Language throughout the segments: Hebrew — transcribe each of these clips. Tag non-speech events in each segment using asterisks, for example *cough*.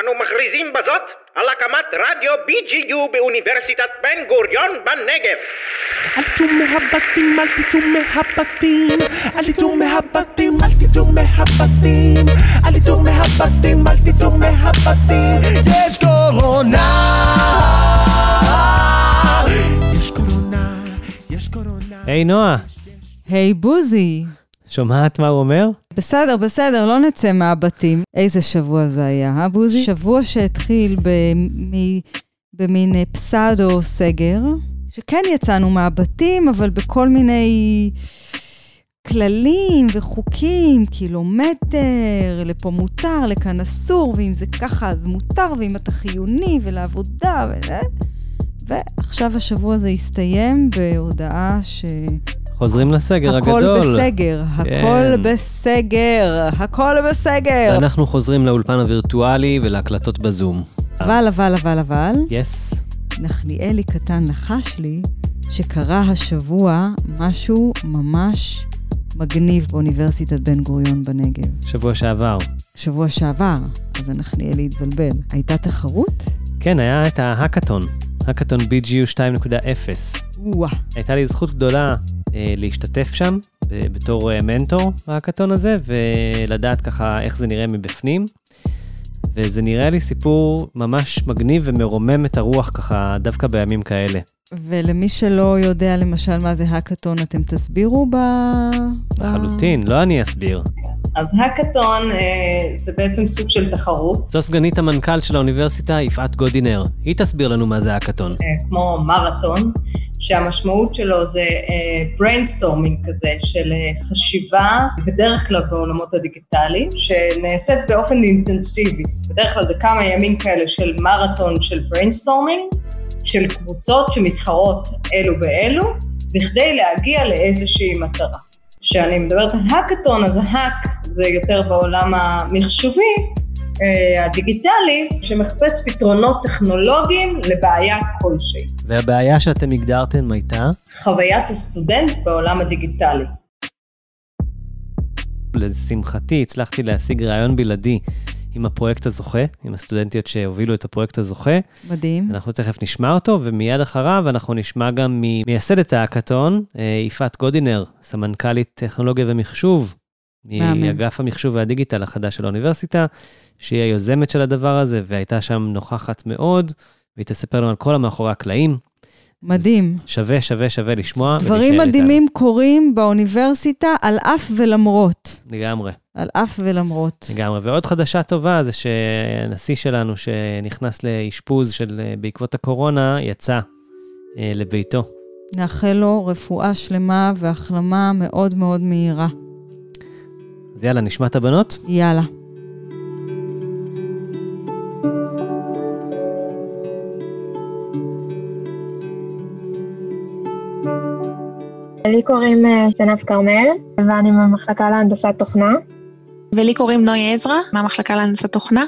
אנו מכריזים בזאת על הקמת רדיו BGU באוניברסיטת בן גוריון בנגב. אל תצאו מהבתים, אל תצאו מהבתים, אל תצאו מהבתים, אל תצאו מהבתים, אל תצאו מהבתים, אל תצאו מהבתים, יש קורונה! יש קורונה, יש קורונה. היי נועה, היי בוזי. שומעת מה הוא אומר? בסדר, בסדר, לא נצא מהבתים. איזה שבוע זה היה, אה בוזי? שבוע שהתחיל במ- במין אה, פסאדו סגר, שכן יצאנו מהבתים, אבל בכל מיני כללים וחוקים, קילומטר, לפה מותר, לכאן אסור, ואם זה ככה אז מותר, ואם אתה חיוני ולעבודה וזה. ועכשיו השבוע הזה הסתיים בהודעה ש... חוזרים לסגר הכל הגדול. בסגר, כן. הכל בסגר, הכל בסגר. ואנחנו חוזרים לאולפן הווירטואלי ולהקלטות בזום. אבל, אבל, אבל, אבל, יס. נחליאלי קטן לחש לי שקרה השבוע משהו ממש מגניב באוניברסיטת בן גוריון בנגב. שבוע שעבר. שבוע שעבר, אז הנחליאלי התבלבל. הייתה תחרות? כן, היה את ההאקתון. האקתון BGU 2.0. הייתה לי זכות גדולה אה, להשתתף שם ב- בתור אה, מנטור בהאקתון הזה, ולדעת ככה איך זה נראה מבפנים. וזה נראה לי סיפור ממש מגניב ומרומם את הרוח ככה דווקא בימים כאלה. ולמי שלא יודע למשל מה זה האקתון, אתם תסבירו. ב- לחלוטין, לא אני אסביר. אז האקתון אה, זה בעצם סוג של תחרות, זו סגנית המנכ"ל של האוניברסיטה, יפעת גודינר. היא תסביר לנו מה זה האקתון. אה, כמו מרתון, שהמשמעות שלו זה בריינסטורמינג כזה של אה, חשיבה, בדרך כלל בעולמות הדיגיטליים, שנעשית באופן אינטנסיבי. בדרך כלל זה כמה ימים כאלה של מרתון של בריינסטורמינג, של קבוצות שמתחרות אלו באלו, בכדי להגיע לאיזושהי מטרה. כשאני מדברת על האקתון, אז ההאק זה יותר בעולם המחשובי, אה, הדיגיטלי, שמחפש פתרונות טכנולוגיים לבעיה כלשהי. והבעיה שאתם הגדרתם הייתה, חוויית הסטודנט בעולם הדיגיטלי. לשמחתי הצלחתי להשיג רעיון בלעדי עם הפרויקט הזוכה, עם הסטודנטיות שהובילו את הפרויקט הזוכה. מדהים. אנחנו תכף נשמע אותו, ומיד אחריו אנחנו נשמע גם ממייסדת ההאקתון, אה, יפעת גודינר, סמנכ"לית טכנולוגיה ומחשוב. מאגף המחשוב והדיגיטל החדש של האוניברסיטה, שהיא היוזמת של הדבר הזה, והייתה שם נוכחת מאוד, והיא תספר לנו על כל המאחורי הקלעים. מדהים. שווה, שווה, שווה לשמוע. דברים ולהישאר איתנו. מדהימים קורים באוניברסיטה על אף ולמרות. לגמרי. על אף ולמרות. לגמרי. ועוד חדשה טובה זה שהנשיא שלנו, שנכנס לאשפוז של אה, בעקבות הקורונה, יצא אה, לביתו. נאחל לו רפואה שלמה והחלמה מאוד מאוד מהירה. אז יאללה, נשמע את הבנות? יאללה. לי קוראים אה, שנב כרמל, ואני במחלקה להנדסת תוכנה. ולי קוראים נוי עזרא, מהמחלקה להנדסת תוכנה,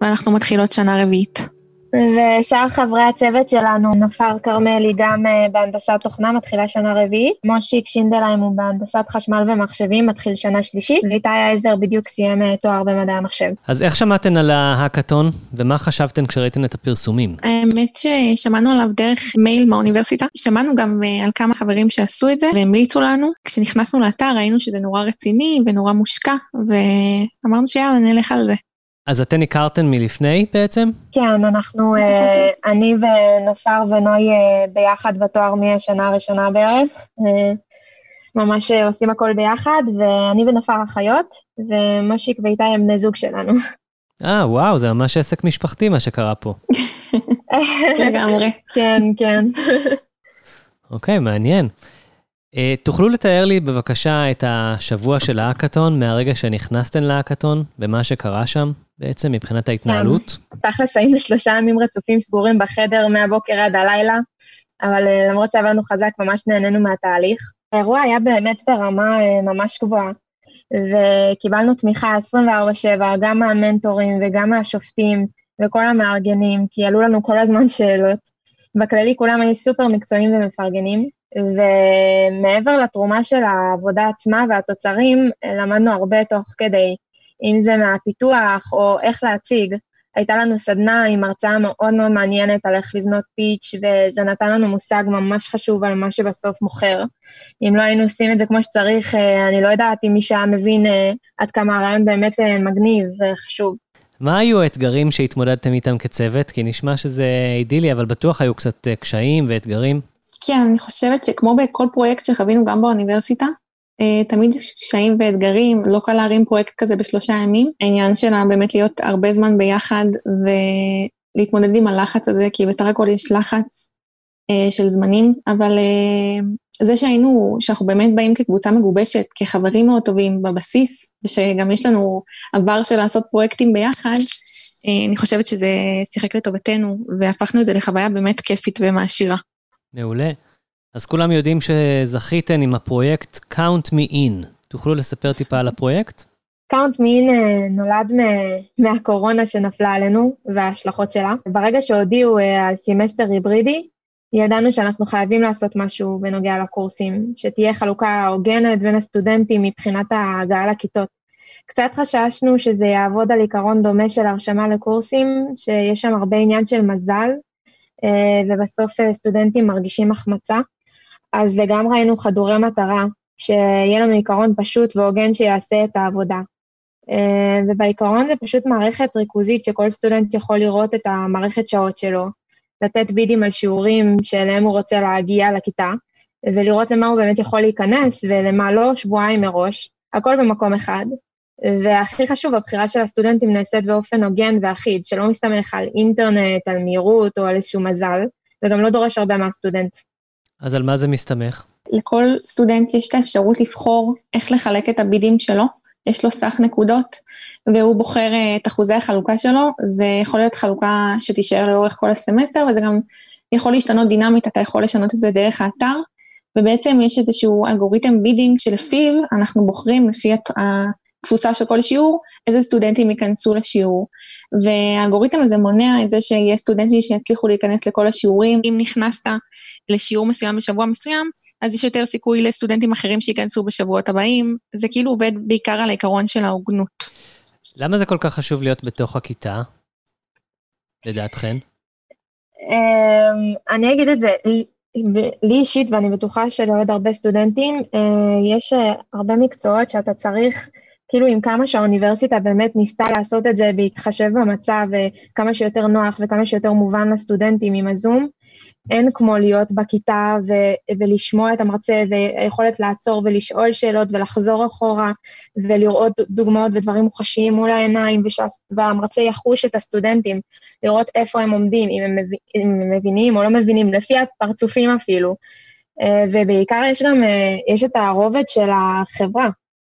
ואנחנו מתחילות שנה רביעית. ושאר חברי הצוות שלנו, נופר כרמלי גם אה, בהנדסת תוכנה, מתחילה שנה רביעית. מושיק שינדלהיים הוא בהנדסת חשמל ומחשבים, מתחיל שנה שלישית. ואיתי אייזר בדיוק סיים אה, תואר במדעי המחשב. אז איך שמעתן על ההאקתון, ומה חשבתן כשראיתן את הפרסומים? האמת ששמענו עליו דרך מייל מהאוניברסיטה. שמענו גם אה, על כמה חברים שעשו את זה והמליצו לנו. כשנכנסנו לאתר ראינו שזה נורא רציני ונורא מושקע, ואמרנו שיאללה, נלך על זה. אז אתן הכרתן מלפני בעצם? כן, אנחנו, אה, אני ונופר ונוי אה, ביחד בתואר מהשנה הראשונה בערך. אה, ממש עושים הכל ביחד, ואני ונופר אחיות, ומושיק ואיתי הם בני זוג שלנו. אה, וואו, זה ממש עסק משפחתי מה שקרה פה. *laughs* לגמרי. כן, כן. אוקיי, מעניין. אה, תוכלו לתאר לי בבקשה את השבוע של ההאקתון, מהרגע שנכנסתן להאקתון, ומה שקרה שם בעצם מבחינת ההתנהלות? תכלס היינו שלושה ימים רצופים סגורים בחדר מהבוקר עד הלילה, אבל אה, למרות שעבדנו חזק, ממש נהנינו מהתהליך. האירוע היה באמת ברמה אה, ממש גבוהה, וקיבלנו תמיכה 24/7, גם מהמנטורים וגם מהשופטים וכל המארגנים, כי עלו לנו כל הזמן *laughs* שאלות. בכללי כולם היו סופר מקצועיים ומפרגנים, ומעבר לתרומה של העבודה עצמה והתוצרים, למדנו הרבה תוך כדי, אם זה מהפיתוח או איך להציג, הייתה לנו סדנה עם הרצאה מאוד מאוד מעניינת על איך לבנות פיץ', וזה נתן לנו מושג ממש חשוב על מה שבסוף מוכר. אם לא היינו עושים את זה כמו שצריך, אה, אני לא יודעת אם מישהו היה מבין אה, עד כמה הרעיון באמת אה, מגניב וחשוב. מה היו האתגרים שהתמודדתם איתם כצוות? כי נשמע שזה אידילי, אבל בטוח היו קצת קשיים ואתגרים. כן, אני חושבת שכמו בכל פרויקט שחווינו גם באוניברסיטה, תמיד יש קשיים ואתגרים, לא קל להרים פרויקט כזה בשלושה ימים. העניין שלה באמת להיות הרבה זמן ביחד ולהתמודד עם הלחץ הזה, כי בסך הכל יש לחץ אה, של זמנים, אבל אה, זה שהיינו, שאנחנו באמת באים כקבוצה מגובשת, כחברים מאוד טובים בבסיס, ושגם יש לנו עבר של לעשות פרויקטים ביחד, אני חושבת שזה שיחק לטובתנו, והפכנו את זה לחוויה באמת כיפית ומעשירה. מעולה. אז כולם יודעים שזכיתן עם הפרויקט Count Me In. תוכלו לספר טיפה על הפרויקט? In אה, נולד מהקורונה שנפלה עלינו וההשלכות שלה. ברגע שהודיעו אה, על סמסטר היברידי, ידענו שאנחנו חייבים לעשות משהו בנוגע לקורסים, שתהיה חלוקה הוגנת בין הסטודנטים מבחינת ההגעה לכיתות. קצת חששנו שזה יעבוד על עיקרון דומה של הרשמה לקורסים, שיש שם הרבה עניין של מזל, אה, ובסוף סטודנטים מרגישים החמצה. אז לגמרי היינו חדורי מטרה, שיהיה לנו עיקרון פשוט והוגן שיעשה את העבודה. אה, ובעיקרון זה פשוט מערכת ריכוזית שכל סטודנט יכול לראות את המערכת שעות שלו, לתת בידים על שיעורים שאליהם הוא רוצה להגיע לכיתה, ולראות למה הוא באמת יכול להיכנס ולמה לא שבועיים מראש, הכל במקום אחד. והכי חשוב, הבחירה של הסטודנטים נעשית באופן הוגן ואחיד, שלא מסתמך על אינטרנט, על מהירות או על איזשהו מזל, וגם לא דורש הרבה מהסטודנט. אז על מה זה מסתמך? לכל סטודנט יש את האפשרות לבחור איך לחלק את הבידים שלו. יש לו סך נקודות, והוא בוחר אה, את אחוזי החלוקה שלו. זה יכול להיות חלוקה שתישאר לאורך כל הסמסטר, וזה גם יכול להשתנות דינמית, אתה יכול לשנות את זה דרך האתר, ובעצם יש איזשהו אלגוריתם bidding שלפיו אנחנו בוחרים, לפי התפוסה של כל שיעור, איזה סטודנטים ייכנסו לשיעור. והאלגוריתם הזה מונע את זה שיהיה סטודנטים שיצליחו להיכנס לכל השיעורים. אם נכנסת לשיעור מסוים בשבוע מסוים, אז יש יותר סיכוי לסטודנטים אחרים שייכנסו בשבועות הבאים. זה כאילו עובד בעיקר על העיקרון של ההוגנות. למה זה כל כך חשוב להיות בתוך הכיתה, לדעתכן? אמ, אני אגיד את זה, לי אישית, ואני בטוחה שלעוד הרבה סטודנטים, אה, יש אה, הרבה מקצועות שאתה צריך כאילו עם כמה שהאוניברסיטה באמת ניסתה לעשות את זה בהתחשב במצב וכמה שיותר נוח וכמה שיותר מובן לסטודנטים עם הזום, אין כמו להיות בכיתה ו- ולשמוע את המרצה והיכולת לעצור ולשאול שאלות ולחזור אחורה ולראות דוגמאות ודברים מוחשיים מול העיניים והמרצה יחוש את הסטודנטים, לראות איפה הם עומדים, אם הם, מב- אם הם מבינים או לא מבינים, לפי הפרצופים אפילו. אה, ובעיקר יש גם, אה, יש את הרובד של החברה.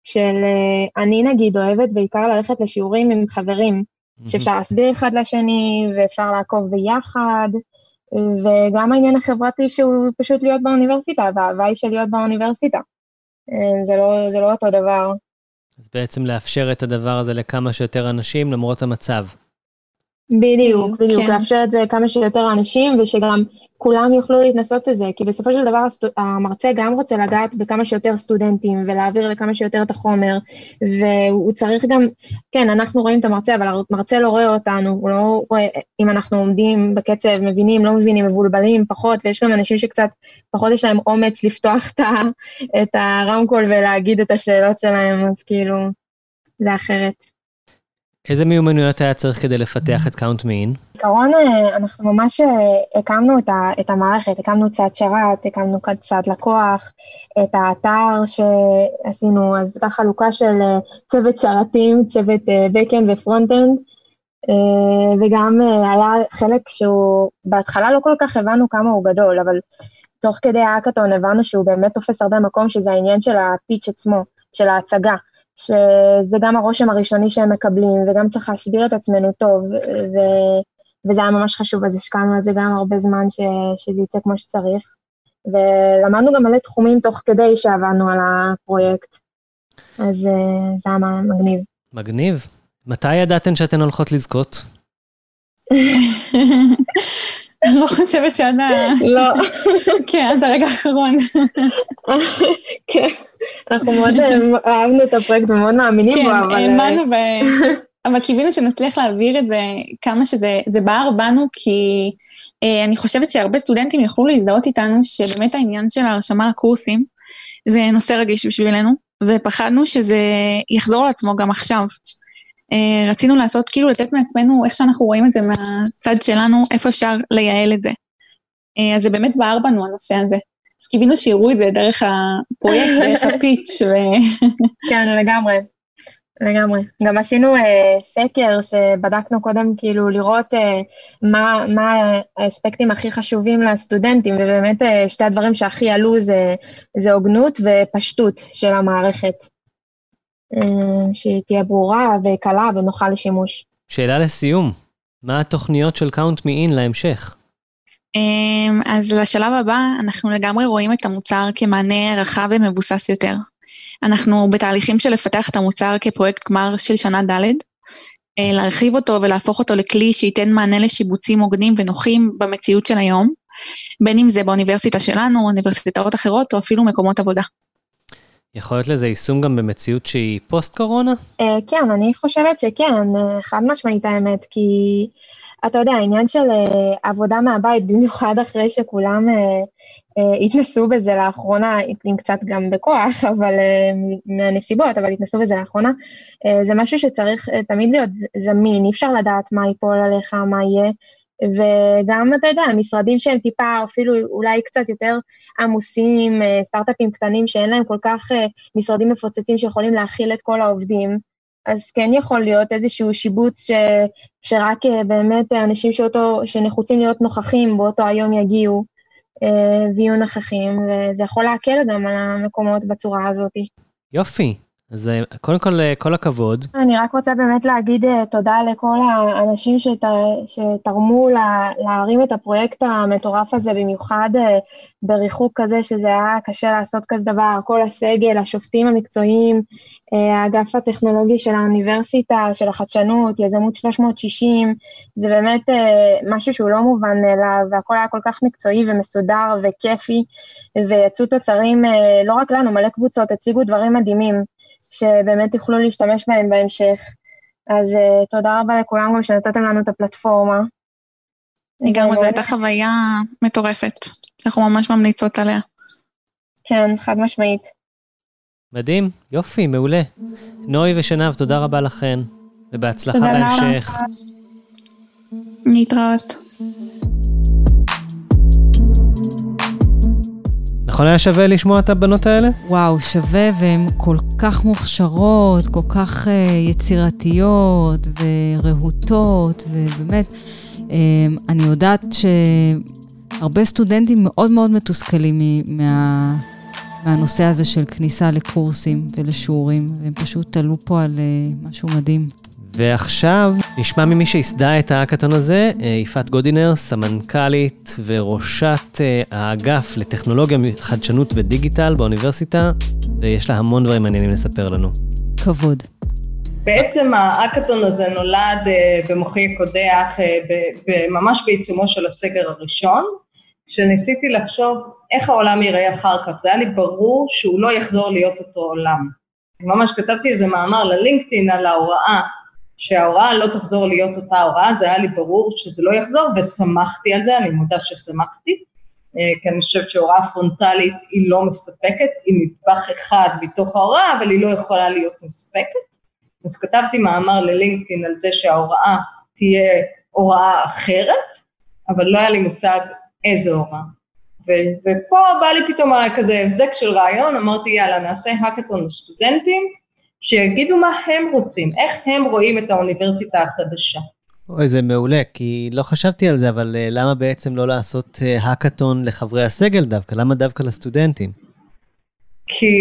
של אה, אני נגיד אוהבת בעיקר ללכת לשיעורים עם חברים, שאפשר להסביר אחד לשני ואפשר לעקוב ביחד, וגם העניין החברתי שהוא פשוט להיות באוניברסיטה, וההוואי של להיות באוניברסיטה. אה, זה לא, זה לא אותו דבר. אז בעצם לאפשר את הדבר הזה לכמה שיותר אנשים למרות המצב. בדיוק. בדיוק, כן. לאפשר את זה כמה שיותר אנשים, ושגם כולם יוכלו להתנסות את זה, כי בסופו של דבר המרצה גם רוצה לגעת בכמה שיותר סטודנטים, ולהעביר לכמה שיותר את החומר, והוא צריך גם, כן, אנחנו רואים את המרצה, אבל המרצה לא רואה אותנו, הוא לא רואה אם אנחנו עומדים בקצב, מבינים, לא מבינים, מבולבלים, פחות, ויש גם אנשים שקצת, פחות יש להם אומץ לפתוח את הרמקול ולהגיד את השאלות שלהם, אז כאילו, זה אחרת. איזה מיומנויות היה צריך כדי לפתח את קאונט מין? בעיקרון אה, אנחנו ממש אה, הקמנו את, ה, את המערכת, הקמנו צד שרת, הקמנו צד לקוח, את האתר שעשינו, אז הייתה חלוקה של אה, צוות שרתים, צוות backend ו frontend, וגם היה חלק שהוא, בהתחלה לא כל כך הבנו כמה הוא גדול, אבל תוך כדי האקתון הבנו שהוא באמת תופס הרבה מקום, שזה העניין של הפיץ' עצמו, של ההצגה. שזה גם הרושם הראשוני שהם מקבלים, וגם צריך להסביר את עצמנו טוב, ו... וזה היה ממש חשוב, אז השקענו על זה גם הרבה זמן ש... שזה יצא כמו שצריך. ולמדנו גם מלא תחומים תוך כדי שעבדנו על הפרויקט, אז אה, זה היה מגניב. מגניב. מתי ידעתן שאתן הולכות לזכות? *laughs* אני לא חושבת שעד ה... לא. כן, עד הרגע האחרון. כן, אנחנו מאוד אה, אהבנו את הפרויקט ומאוד מאמינים בו, אבל... כן, האמנו ב... אבל קיווינו שנצליח להעביר את זה כמה שזה זה בער בנו, כי אה, אני חושבת שהרבה סטודנטים יוכלו להזדהות איתנו, שבאמת העניין של ההרשמה לקורסים זה נושא רגיש בשבילנו, ופחדנו שזה יחזור לעצמו גם עכשיו. אה, רצינו לעשות, כאילו לתת מעצמנו, איך שאנחנו רואים את זה מהצד שלנו, איפה אפשר לייעל את זה. אה, אז זה באמת בער בנו הנושא הזה. אז קיווינו שיראו את זה דרך הפרויקט, *laughs* דרך הפיץ' ו... *laughs* כן, לגמרי. לגמרי. גם עשינו אה, סקר שבדקנו קודם כאילו לראות אה, מה, מה האספקטים הכי חשובים לסטודנטים, ובאמת אה, שתי הדברים שהכי עלו זה, זה הוגנות ופשטות של המערכת. אה, שהיא תהיה ברורה וקלה ונוחה לשימוש. שאלה לסיום, מה התוכניות של Count Me In להמשך? אמ, אז לשלב הבא, אנחנו לגמרי רואים את המוצר כמענה רחב ומבוסס יותר. אנחנו בתהליכים של לפתח את המוצר כפרויקט גמר של שנה ד', אה, להרחיב אותו ולהפוך אותו לכלי שייתן מענה לשיבוצים הוגנים ונוחים במציאות של היום, בין אם זה באוניברסיטה שלנו, אוניברסיטאות אחרות או אפילו מקומות עבודה. יכול להיות לזה יישום גם במציאות שהיא פוסט-קורונה? אה, כן, אני חושבת שכן, אה, חד משמעית האמת, כי אתה יודע, העניין של עבודה מהבית, במיוחד אחרי שכולם אה, התנסו בזה לאחרונה, עם קצת גם בכוח, *laughs* אבל אה, מהנסיבות, אבל התנסו בזה לאחרונה, אה, זה משהו שצריך תמיד להיות זמין, אי אפשר לדעת מה ייפול עליך, מה יהיה, וגם, אתה יודע, משרדים שהם טיפה, אפילו אולי קצת יותר עמוסים, סטארט-אפים קטנים שאין להם כל כך משרדים מפוצצים שיכולים להכיל את כל העובדים, אז כן יכול להיות איזשהו שיבוץ ש, שרק באמת אנשים שאותו, שנחוצים להיות נוכחים באותו היום יגיעו. אה, ויהיו נוכחים, וזה יכול להקל גם על המקומות בצורה הזאת. יופי. אז אה, קודם כל, אה, כל הכבוד. אני רק רוצה באמת להגיד תודה לכל האנשים שת, שתרמו לה, להרים את הפרויקט המטורף הזה, במיוחד בריחוק כזה, שזה היה קשה לעשות כזה דבר, כל הסגל, השופטים המקצועיים, האגף הטכנולוגי של האוניברסיטה, של החדשנות, יזמות 360, זה באמת משהו שהוא לא מובן מאליו, והכל היה כל כך מקצועי ומסודר וכיפי, ויצאו תוצרים, לא רק לנו, מלא קבוצות, הציגו דברים מדהימים. שבאמת יוכלו להשתמש בהם בהמשך. אז uh, תודה רבה לכולם גם שנתתם לנו את הפלטפורמה. לגמרי, זו הייתה חוויה מטורפת, אנחנו ממש ממליצות עליה. כן, חד משמעית. מדהים, יופי, מעולה. נוי ושנב, תודה רבה לכן, ובהצלחה בהמשך. להתראות. נכון היה שווה לשמוע את הבנות האלה? וואו, שווה, והן כל כך מוכשרות, כל כך uh, יצירתיות ורהוטות, ובאמת, um, אני יודעת שהרבה סטודנטים מאוד מאוד מתוסכלים מה... מהנושא הזה של כניסה לקורסים ולשיעורים, והם פשוט עלו פה על uh, משהו מדהים. ועכשיו נשמע ממי שייסדה את האקתון הזה, אה, יפעת גודינר, סמנכ"לית וראשת אה, האגף לטכנולוגיה, חדשנות ודיגיטל באוניברסיטה, ויש לה המון דברים מעניינים לספר לנו. כבוד. בעצם האקתון הזה נולד אה, במוחי הקודח ממש בעיצומו של הסגר הראשון, כשניסיתי לחשוב איך העולם ייראה אחר כך. זה היה לי ברור שהוא לא יחזור להיות אותו עולם. ממש כתבתי איזה מאמר ללינקדאין על ההוראה שההוראה לא תחזור להיות אותה הוראה, זה היה לי ברור שזה לא יחזור, ושמחתי על זה, אני מודה ששמחתי, אה, כי אני חושבת שהוראה פרונטלית היא לא מספקת, היא נדבך אחד מתוך ההוראה, אבל היא לא יכולה להיות מספקת. אז כתבתי מאמר ללינקדאין על זה שההוראה תהיה הוראה אחרת, אבל לא היה לי מושג איזה הוראה. ו- ופה בא לי פתאום כזה הבזק של רעיון, אמרתי יאללה נעשה האקתון לסטודנטים, שיגידו מה הם רוצים, איך הם רואים את האוניברסיטה החדשה. אוי, זה מעולה, כי לא חשבתי על זה, אבל uh, למה בעצם לא לעשות uh, האקתון לחברי הסגל דווקא? למה דווקא לסטודנטים? כי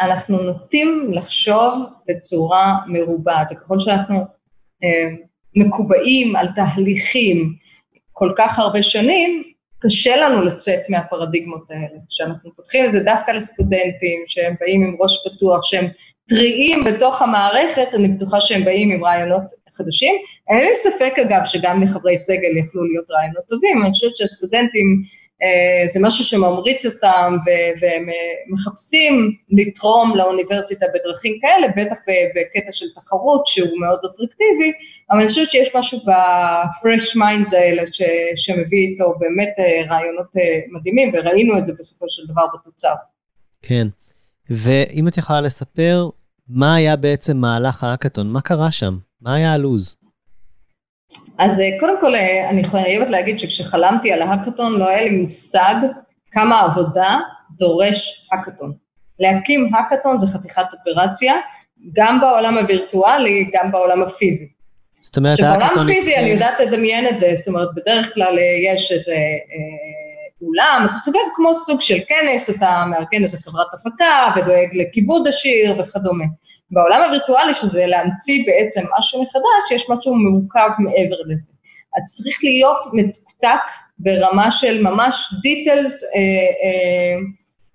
אנחנו נוטים לחשוב בצורה מרובעת, וככל שאנחנו uh, מקובעים על תהליכים כל כך הרבה שנים, קשה לנו לצאת מהפרדיגמות האלה. כשאנחנו פותחים את זה דווקא לסטודנטים, שהם באים עם ראש פתוח, שהם טריים בתוך המערכת, אני בטוחה שהם באים עם רעיונות חדשים. אין לי ספק אגב שגם לחברי סגל יכלו להיות רעיונות טובים, אני חושבת שהסטודנטים זה משהו שממריץ אותם ו- והם אה, לתרום לאוניברסיטה בדרכים כאלה, בטח בקטע של תחרות שהוא מאוד אטרקטיבי, אבל אני חושבת שיש משהו ב-fresh minds האלה ש- שמביא איתו באמת אה, רעיונות מדהימים, וראינו את זה בסופו של דבר בתוצר. כן, ואם את יכולה לספר, מה היה בעצם מהלך האקתון? מה קרה שם? מה היה הלו"ז? אז אה, קודם כל אה, אני חייבת להגיד שכשחלמתי על ההאקתון לא היה לי מושג כמה עבודה דורש האקתון. להקים האקתון זה חתיכת אופרציה, גם בעולם הווירטואלי, גם בעולם הפיזי. זאת אומרת, האקתון... שבעולם הפיזי אני יודעת לדמיין את זה, זאת אומרת, בדרך כלל אה, יש איזה אולם, אתה סוגר כמו סוג של כנס, אתה מארגן איזה חברת הפקה ודואג לכיבוד השיר וכדומה. בעולם הווירטואלי, שזה להמציא בעצם משהו מחדש, יש משהו מורכב מעבר לזה. אז צריך להיות מתוקתק ברמה של ממש דיטלס אה, אה,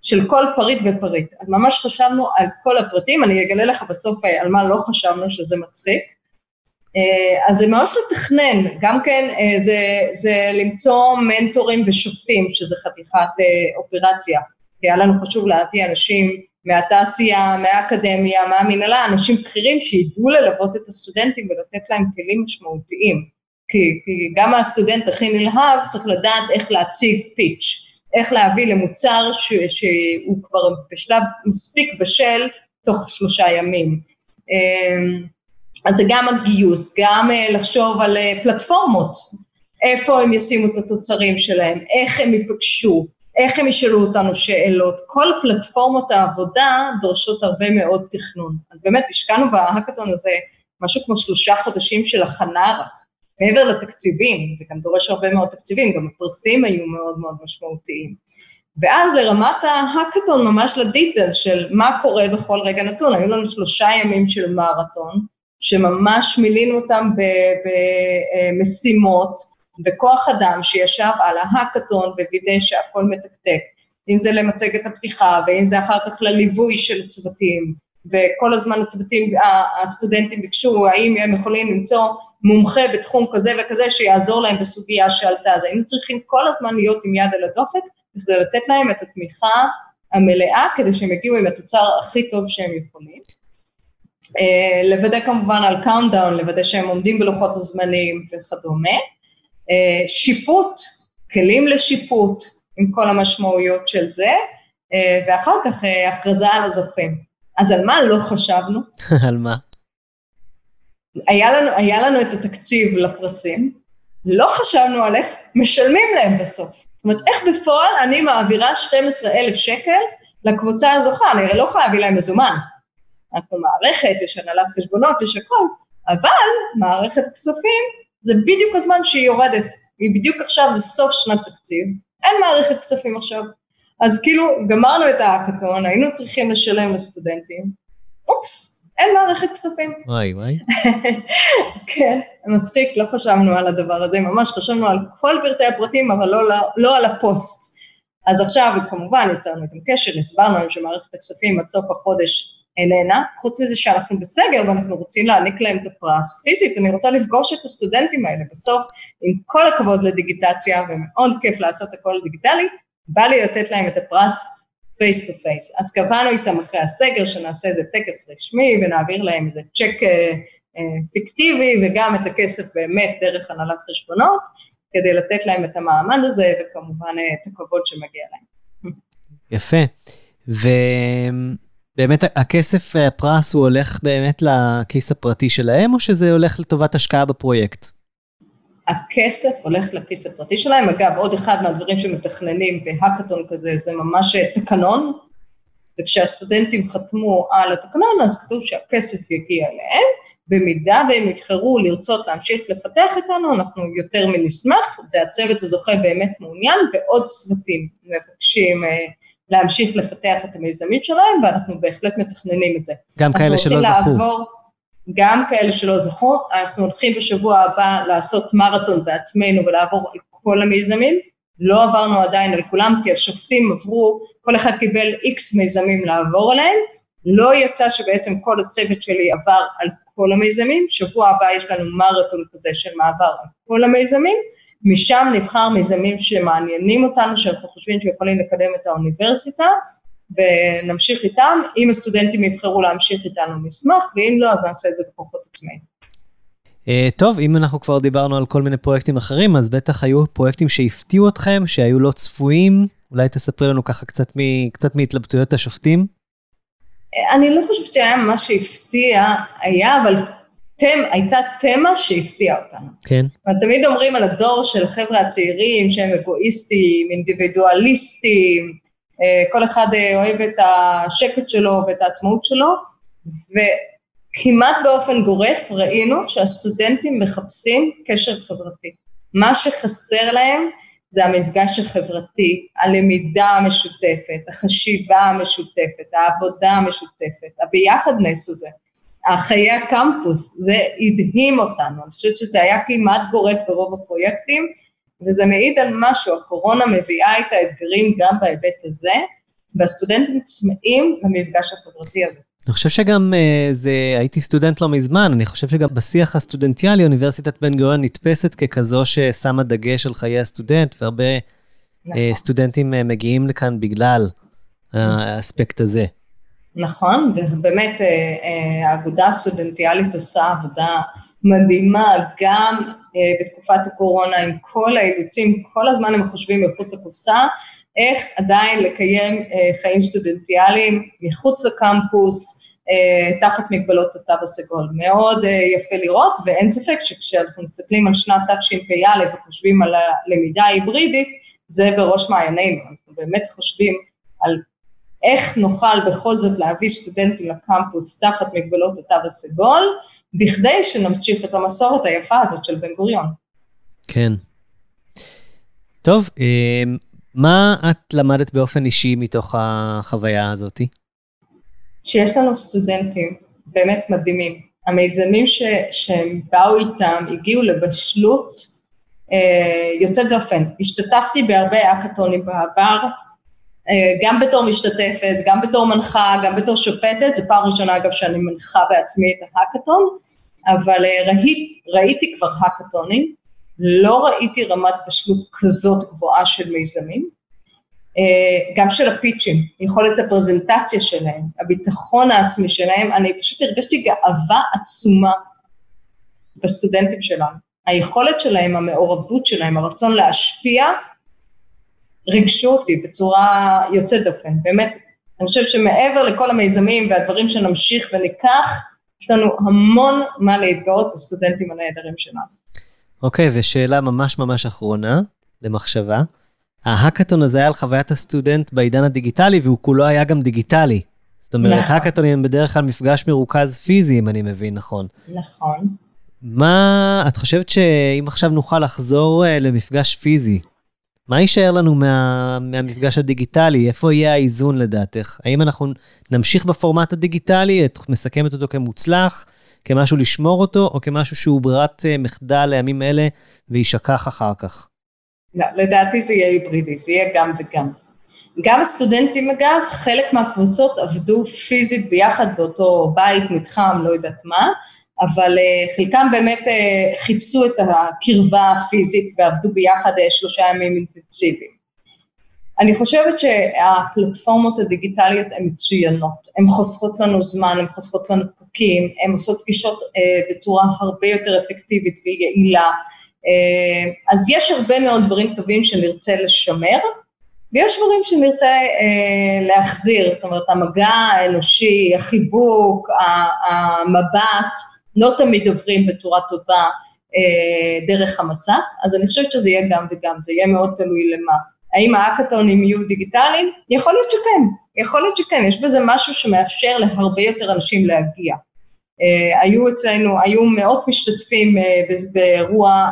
של כל פריט ופריט. אז ממש חשבנו על כל הפרטים, אני אגלה לך בסוף אה, על מה לא חשבנו שזה מצחיק. אה, אז זה ממש לתכנן, גם כן אה, זה, זה למצוא מנטורים ושופטים, שזה חתיכת אופרציה. כי היה לנו חשוב להביא אנשים מהתעשייה, מהאקדמיה, מהמנהלה, אנשים בכירים שידעו ללוות את הסטודנטים ולתת להם כלים משמעותיים. כי, כי גם הסטודנט הכי נלהב צריך לדעת איך להציג פיץ', איך להביא למוצר ש, שהוא כבר בשלב מספיק בשל תוך שלושה ימים. אמ, אז זה גם הגיוס, גם אה, לחשוב על אה, פלטפורמות, איפה הם ישימו את התוצרים שלהם, איך הם ייפגשו, איך הם ישאלו אותנו שאלות, כל פלטפורמות העבודה דורשות הרבה מאוד תכנון. אז באמת השקענו בהאקתון הזה משהו כמו שלושה חודשים של הכנה רק, מעבר לתקציבים, זה גם דורש הרבה מאוד תקציבים, גם הפרסים היו מאוד מאוד משמעותיים. ואז לרמת ההאקתון, ממש לדיטל של מה קורה בכל רגע נתון, היו לנו שלושה ימים של מרתון, שממש מילינו אותם במשימות, וכוח אדם שישב על ההאקתון ווידא שהכל מתקתק, אם זה למצגת הפתיחה ואם זה אחר כך לליווי של צוותים, וכל הזמן הצוותים, הסטודנטים ביקשו האם הם יכולים למצוא מומחה בתחום כזה וכזה שיעזור להם בסוגיה שעלתה, אז היינו צריכים כל הזמן להיות עם יד על הדופק כדי לתת להם את התמיכה המלאה כדי שהם יגיעו עם התוצר הכי טוב שהם יכולים. אה, לוודא כמובן על countdown, לוודא שהם עומדים בלוחות הזמנים וכדומה. אה, שיפוט, כלים לשיפוט עם כל המשמעויות של זה, אה, ואחר כך אה, הכרזה על הזוכים. אז על מה לא חשבנו? *laughs* על מה? היה לנו, היה לנו את התקציב לפרסים, לא חשבנו על איך משלמים להם בסוף. זאת אומרת, איך בפועל אני מעבירה 12,000 שקל לקבוצה הזוכה, אני הרי לא יכולה להביא להם מזומן. אנחנו מערכת, יש הנהלת חשבונות, יש הכל, אבל מערכת כספים זה בדיוק הזמן שהיא יורדת, היא בדיוק עכשיו, זה סוף שנת תקציב, אין מערכת כספים עכשיו. אז כאילו, גמרנו את ההאקתון, היינו צריכים לשלם לסטודנטים, אופס, אין מערכת כספים. וואי וואי. *laughs* כן, מצחיק, לא חשבנו על הדבר הזה, ממש חשבנו על כל פרטי הפרטים, אבל לא, לא, לא על הפוסט. אז עכשיו כמובן יצרנו איתם קשר, הסברנו להם שמערכת הכספים עד סוף החודש איננה, חוץ מזה שאנחנו בסגר ואנחנו רוצים להעניק להם את הפרס. פיזית, אני רוצה לפגוש את הסטודנטים האלה. בסוף, עם כל הכבוד לדיגיטציה, ומאוד כיף לעשות הכל דיגיטלי, בא לי לתת להם את הפרס face to face. אז קבענו איתם אחרי הסגר שנעשה איזה טקס רשמי ונעביר להם איזה צ'ק אה, אה, פיקטיבי וגם את הכסף באמת דרך הנהלת חשבונות, כדי לתת להם את המעמד הזה וכמובן אה, את הכבוד שמגיע להם. יפה. ו... באמת הכסף, הפרס הוא הולך באמת לכיס הפרטי שלהם, או שזה הולך לטובת השקעה בפרויקט? הכסף הולך לכיס הפרטי שלהם. אגב, עוד אחד מהדברים שמתכננים בהאקתון כזה, זה ממש תקנון, וכשהסטודנטים חתמו על התקנון, אז כתוב שהכסף יגיע אליהם. במידה והם יבחרו לרצות להמשיך לפתח איתנו, אנחנו יותר מנשמח, והצוות הזוכה באמת מעוניין, ועוד צוותים מבקשים אה, להמשיך לפתח את המיזמים שלהם, ואנחנו בהחלט מתכננים את זה. גם כאלה שלא זכו. לעבור, גם כאלה שלא זכו, אנחנו הולכים בשבוע הבא לעשות מרתון בעצמנו ולעבור על כל המיזמים, לא עברנו עדיין על כולם, כי השופטים עברו, כל אחד קיבל איקס מיזמים לעבור עליהם, לא יצא שבעצם כל הצוות שלי עבר על כל המיזמים, שבוע הבא יש לנו מרתון כזה של מעבר על כל המיזמים, משם נבחר מיזמים שמעניינים אותנו, שאנחנו חושבים שיכולים לקדם את האוניברסיטה, ונמשיך איתם. אם הסטודנטים יבחרו להמשיך איתנו נשמח, ואם לא, אז נעשה את זה בכוחות עצמאים. Uh, טוב, אם אנחנו כבר דיברנו על כל מיני פרויקטים אחרים, אז בטח היו פרויקטים שהפתיעו אתכם, שהיו לא צפויים. אולי תספרי לנו ככה קצת, מ, קצת מהתלבטויות השופטים. אני לא חושבת שהיה מה שהפתיע, היה אבל הייתה תמה שהפתיעה אותנו. כן. תמיד אומרים על הדור של החבר'ה הצעירים שהם אגואיסטים, אינדיבידואליסטים, אה, כל אחד אה, אוהב את השקט שלו ואת העצמאות שלו, וכמעט באופן גורף ראינו שהסטודנטים מחפשים קשר חברתי. מה שחסר להם זה המפגש החברתי, הלמידה המשותפת, החשיבה המשותפת, העבודה המשותפת, הביחדנס הזה. חיי הקמפוס, זה הדהים אותנו, אני חושבת שזה היה כמעט גורף ברוב הפרויקטים, וזה מעיד על משהו, הקורונה מביאה את האתגרים גם בהיבט הזה, והסטודנטים צמאים למפגש החברתי הזה. אני חושב שגם אה, זה, הייתי סטודנט לא מזמן, אני חושב שגם בשיח הסטודנטיאלי, אוניברסיטת בן גוריון נתפסת ככזו ששמה דגש על חיי הסטודנט, והרבה אה, נכון. סטודנטים אה, מגיעים לכאן בגלל האספקט הזה. נכון, ובאמת האגודה הסטודנטיאלית עושה עבודה מדהימה גם בתקופת הקורונה עם כל האילוצים, כל הזמן הם חושבים מחוץ לקופסה, איך עדיין לקיים חיים סטודנטיאליים מחוץ לקמפוס, תחת מגבלות התו הסגול. מאוד יפה לראות, ואין ספק שכשאנחנו מסתכלים על שנת תשפ"א וחושבים על הלמידה ההיברידית, זה בראש מעיינינו. אנחנו באמת חושבים על איך נוכל בכל זאת להביא סטודנטים לקמפוס תחת מגבלות התו הסגול, בכדי שנמשיך את המסורת היפה הזאת של בן גוריון. כן. טוב, מה את למדת באופן אישי מתוך החוויה הזאתי? שיש לנו סטודנטים באמת מדהימים. המיזמים ש, שהם באו איתם הגיעו לבשלות אה, יוצאת דופן. השתתפתי בהרבה אקתונים בעבר, אה, גם בתור משתתפת, גם בתור מנחה, גם בתור שופטת, זו פעם ראשונה אגב שאני מנחה בעצמי את ההאקתון, אבל אה, ראית, ראיתי כבר האקתונים, לא ראיתי רמת בשלות כזאת גבוהה של מיזמים, אה, גם של הפיצ'ים, יכולת הפרזנטציה שלהם, הביטחון העצמי שלהם, אני פשוט הרגשתי גאווה עצומה בסטודנטים שלנו. היכולת שלהם, המעורבות שלהם, הרצון להשפיע, ריגשו אותי בצורה יוצאת דופן, באמת. אני חושבת שמעבר לכל המיזמים והדברים שנמשיך וניקח, יש לנו המון מה להתגאות בסטודנטים הנהדרים שלנו. אוקיי, okay, ושאלה ממש ממש אחרונה למחשבה. ההאקתון הזה היה על חוויית הסטודנט בעידן הדיגיטלי, והוא כולו היה גם דיגיטלי. זאת אומרת, נכון. האקתונים הם בדרך כלל מפגש מרוכז פיזי, אם אני מבין נכון. נכון. מה, את חושבת שאם עכשיו נוכל לחזור uh, למפגש פיזי, מה יישאר לנו מה, מהמפגש הדיגיטלי? איפה יהיה האיזון לדעתך? האם אנחנו נמשיך בפורמט הדיגיטלי, את מסכמת אותו כמוצלח, כמשהו לשמור אותו, או כמשהו שהוא ברירת uh, מחדל לימים אלה ויישכח אחר כך? לא, לדעתי זה יהיה היברידי, זה יהיה גם וגם. גם הסטודנטים אגב, חלק מהקבוצות עבדו פיזית ביחד באותו בית, מתחם, לא יודעת מה, אבל uh, חלקם באמת uh, חיפשו את הקרבה הפיזית ועבדו ביחד uh, שלושה ימים אינטנסיביים. אני חושבת שהפלטפורמות הדיגיטליות הן מצוינות, הן חוסכות לנו זמן, הן חוסכות לנו פקקים, הן עושות פגישות בצורה הרבה יותר אפקטיבית ויעילה, אה, אז יש הרבה מאוד דברים טובים שנרצה לשמר, ויש דברים שנרצה אה, להחזיר, זאת אומרת המגע האנושי, החיבוק, המבט, לא תמיד עוברים בצורה טובה אה, דרך המסך, אז אני חושבת שזה יהיה גם וגם, זה יהיה מאוד תלוי למה. האם האקתונים יהיו דיגיטליים? יכול להיות שכן, יכול להיות שכן, יש בזה משהו שמאפשר להרבה יותר אנשים להגיע. Uh, היו אצלנו, היו מאות משתתפים uh, באירוע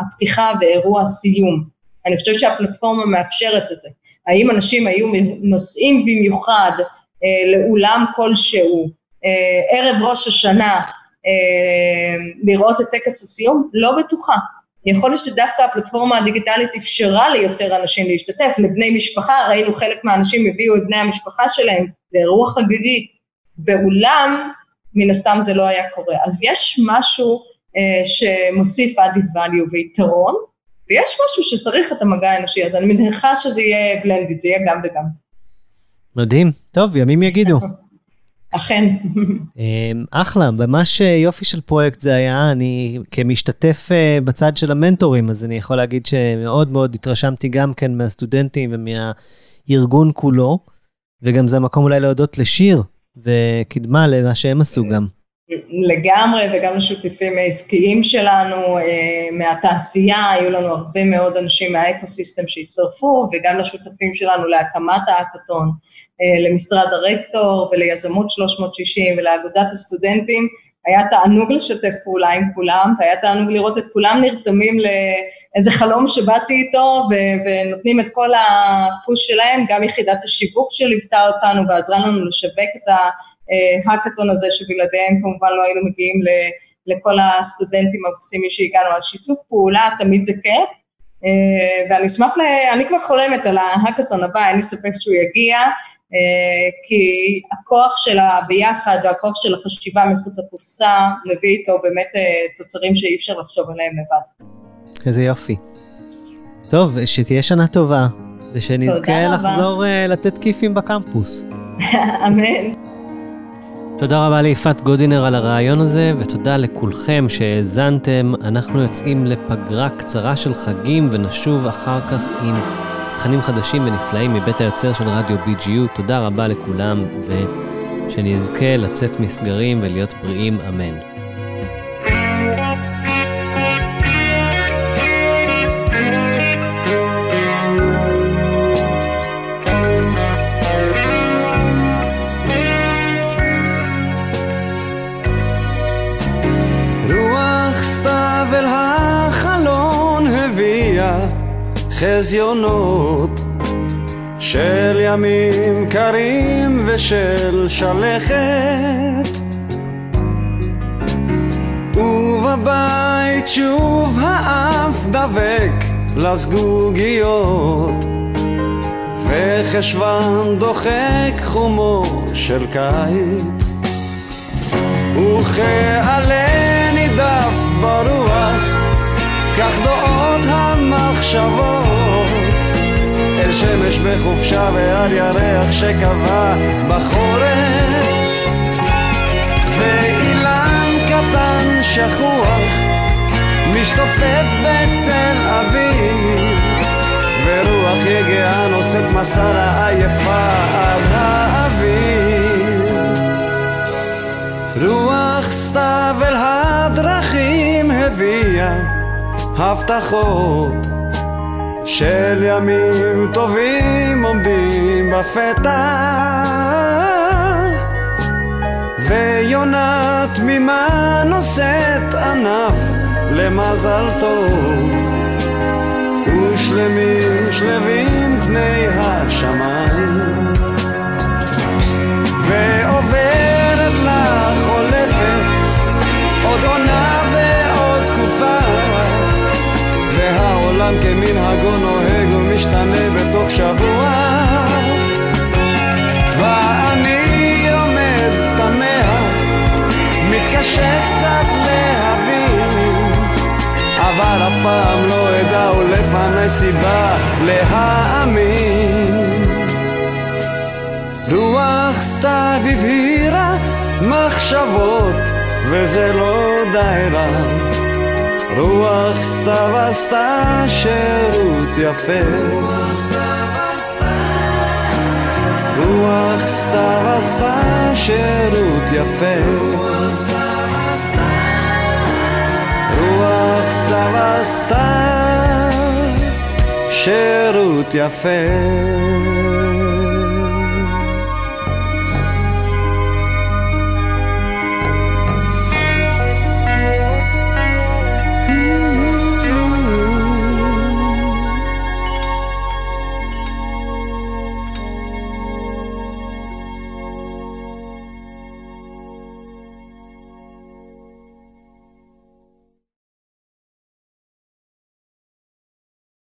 הפתיחה ואירוע הסיום. אני חושבת שהפלטפורמה מאפשרת את זה. האם אנשים היו נוסעים במיוחד uh, לאולם כלשהו, ערב ראש השנה, לראות את טקס הסיום? לא בטוחה. יכול להיות שדווקא הפלטפורמה הדיגיטלית אפשרה ליותר אנשים להשתתף, לבני משפחה, ראינו חלק מהאנשים הביאו את בני המשפחה שלהם, זה אירוע חגיגי. באולם מן הסתם זה לא היה קורה. אז יש משהו אה, שמוסיף added value ויתרון, ויש משהו שצריך את המגע האנושי, אז אני מניחה שזה יהיה בלנדיד, זה יהיה גם וגם. מדהים. טוב, ימים יגידו. *laughs* אכן. אמ, אחלה, ממש יופי של פרויקט זה היה. אני כמשתתף אה, בצד של המנטורים, אז אני יכול להגיד שמאוד מאוד התרשמתי גם כן מהסטודנטים ומהארגון כולו, וגם זה המקום אולי להודות לשיר וקדמה למה שהם עשו גם. לגמרי, וגם לשותפים העסקיים שלנו אה, מהתעשייה, היו לנו הרבה מאוד אנשים מהאקוסיסטם שהצטרפו, וגם לשותפים שלנו להקמת האקתון, אה, למשרד הרקטור וליזמות 360 ולאגודת הסטודנטים. היה תענוג לשתף פעולה עם כולם, והיה תענוג לראות את כולם נרתמים לאיזה חלום שבאתי איתו, ו- ונותנים את כל הפוש שלהם, גם יחידת השיווק שליוותה אותנו ועזרה לנו לשווק את ההאקתון הזה, שבלעדיהם כמובן לא היינו מגיעים ל- לכל הסטודנטים המקסימים שהגענו, אז שיתוף פעולה תמיד זה כיף, ואני אשמח, ל- אני כבר חולמת על ההאקתון הבא, אין לי ספק שהוא יגיע, אה, כי הכוח של הביחד והכוח של החשיבה מחוץ לקופסה מביא איתו באמת אה, תוצרים שאי אפשר לחשוב עליהם לבד. איזה יופי. טוב, שתהיה שנה טובה, ושנזכה לחזור לתת כיפים בקמפוס. *laughs* אמן. תודה רבה ליפעת גודינר על הרעיון הזה, ותודה לכולכם שהאזנתם. אנחנו יוצאים לפגרה קצרה של חגים, ונשוב אחר כך עם תכנים חדשים ונפלאים מבית היוצר של רדיו BGU. תודה רבה לכולם, ושנזכה לצאת מסגרים ולהיות בריאים, אמן. חזיונות של ימים קרים ושל שלכת. ובבית שוב האף דבק לזגוגיות וחשוון דוחק חומו של קיץ. וכעלה נידף ברוח כך דעות המחשבות. אל שמש בחופשה ועל ירח שקבע בחורף. ואילן קטן שכוח משתופף בצל אביב ורוח יגעה נושאת מסע לעייפה עד האביב רוח סתיו אל הדרכים הביאה הבטחות של ימים טובים עומדים בפתח ויונה תמימה נושאת ענף למזל טוב ושלמים שלווים פני השמיים והעולם כמנהגו נוהג ומשתנה בתוך שבוע. ואני עומד תמה, מתקשה קצת להבין אבל אף פעם לא אדע ולפני סיבה להאמין. רוח סתיו הבהירה מחשבות וזה לא די רע רוח סתיו עשתה שירות יפה. רוח סתיו עשתה שירות יפה. רוח סתיו עשתה שירות יפה